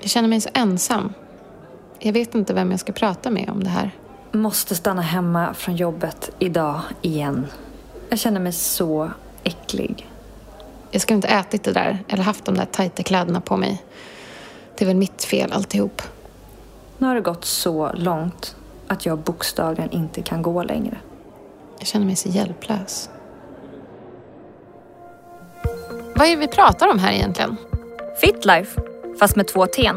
Jag känner mig så ensam. Jag vet inte vem jag ska prata med om det här. Måste stanna hemma från jobbet idag igen. Jag känner mig så äcklig. Jag skulle inte ätit det där eller haft de där tajta kläderna på mig. Det är väl mitt fel alltihop. Nu har det gått så långt att jag bokstavligen inte kan gå längre. Jag känner mig så hjälplös. Vad är det vi pratar om här egentligen? Fitlife, fast med två T.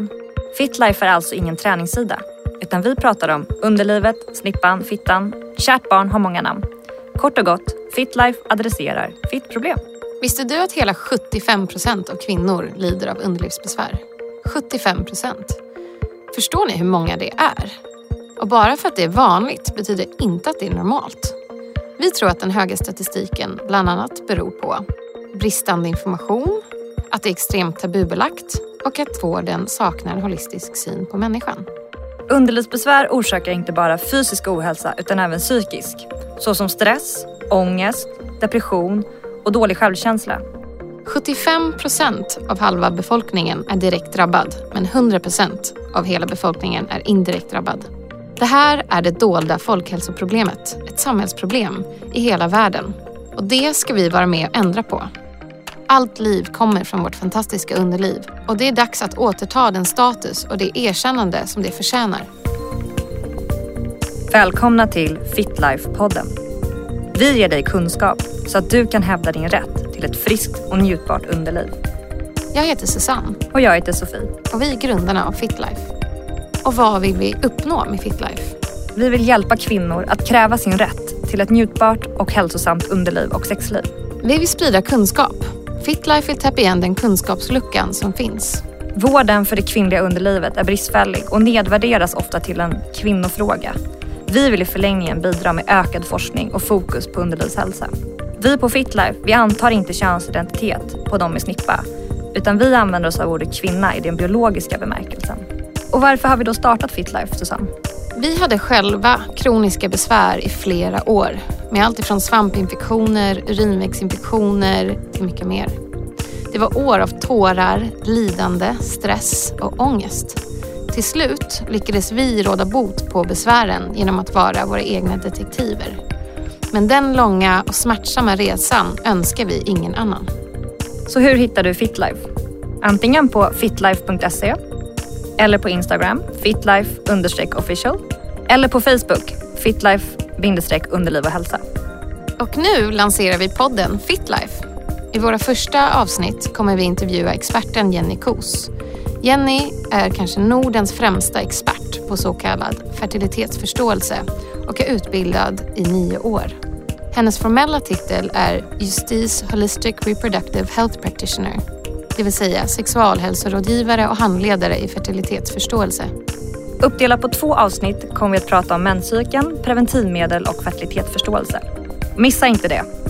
Fitlife är alltså ingen träningssida, utan vi pratar om underlivet, snippan, fittan. Kärt barn har många namn. Kort och gott, Fitlife adresserar fittproblem. Visste du att hela 75 procent av kvinnor lider av underlivsbesvär? 75 procent. Förstår ni hur många det är? Och bara för att det är vanligt betyder inte att det är normalt. Vi tror att den höga statistiken bland annat beror på bristande information, att det är extremt tabubelagt och att vården saknar holistisk syn på människan. Underlivsbesvär orsakar inte bara fysisk ohälsa utan även psykisk, såsom stress, ångest, depression och dålig självkänsla. 75 procent av halva befolkningen är direkt drabbad men 100 procent av hela befolkningen är indirekt drabbad. Det här är det dolda folkhälsoproblemet, ett samhällsproblem i hela världen. Och det ska vi vara med och ändra på. Allt liv kommer från vårt fantastiska underliv och det är dags att återta den status och det erkännande som det förtjänar. Välkomna till Fitlife-podden. Vi ger dig kunskap så att du kan hävda din rätt till ett friskt och njutbart underliv. Jag heter Susanne Och jag heter Sofie. och vi är grundarna av Fitlife. Och vad vill vi uppnå med Fitlife? Vi vill hjälpa kvinnor att kräva sin rätt till ett njutbart och hälsosamt underliv och sexliv. Vi vill sprida kunskap. Fitlife vill täppa igen den kunskapsluckan som finns. Vården för det kvinnliga underlivet är bristfällig och nedvärderas ofta till en kvinnofråga. Vi vill i förlängningen bidra med ökad forskning och fokus på underlivshälsa. Vi på Fitlife, vi antar inte könsidentitet på de med snippa, utan vi använder oss av ordet kvinna i den biologiska bemärkelsen. Och varför har vi då startat Fitlife, Susanne? Vi hade själva kroniska besvär i flera år med allt ifrån svampinfektioner, urinvägsinfektioner till mycket mer. Det var år av tårar, lidande, stress och ångest. Till slut lyckades vi råda bot på besvären genom att vara våra egna detektiver. Men den långa och smärtsamma resan önskar vi ingen annan. Så hur hittar du Fitlife? Antingen på fitlife.se eller på Instagram, fitlife official eller på Facebook, fitlife underliv och hälsa. Och nu lanserar vi podden Fitlife. I våra första avsnitt kommer vi intervjua experten Jenny Kos. Jenny är kanske Nordens främsta expert på så kallad fertilitetsförståelse och är utbildad i nio år. Hennes formella titel är Justice Holistic Reproductive Health Practitioner, det vill säga sexualhälsorådgivare och handledare i fertilitetsförståelse. Uppdelat på två avsnitt kommer vi att prata om menscykeln, preventivmedel och fertilitetsförståelse. Missa inte det.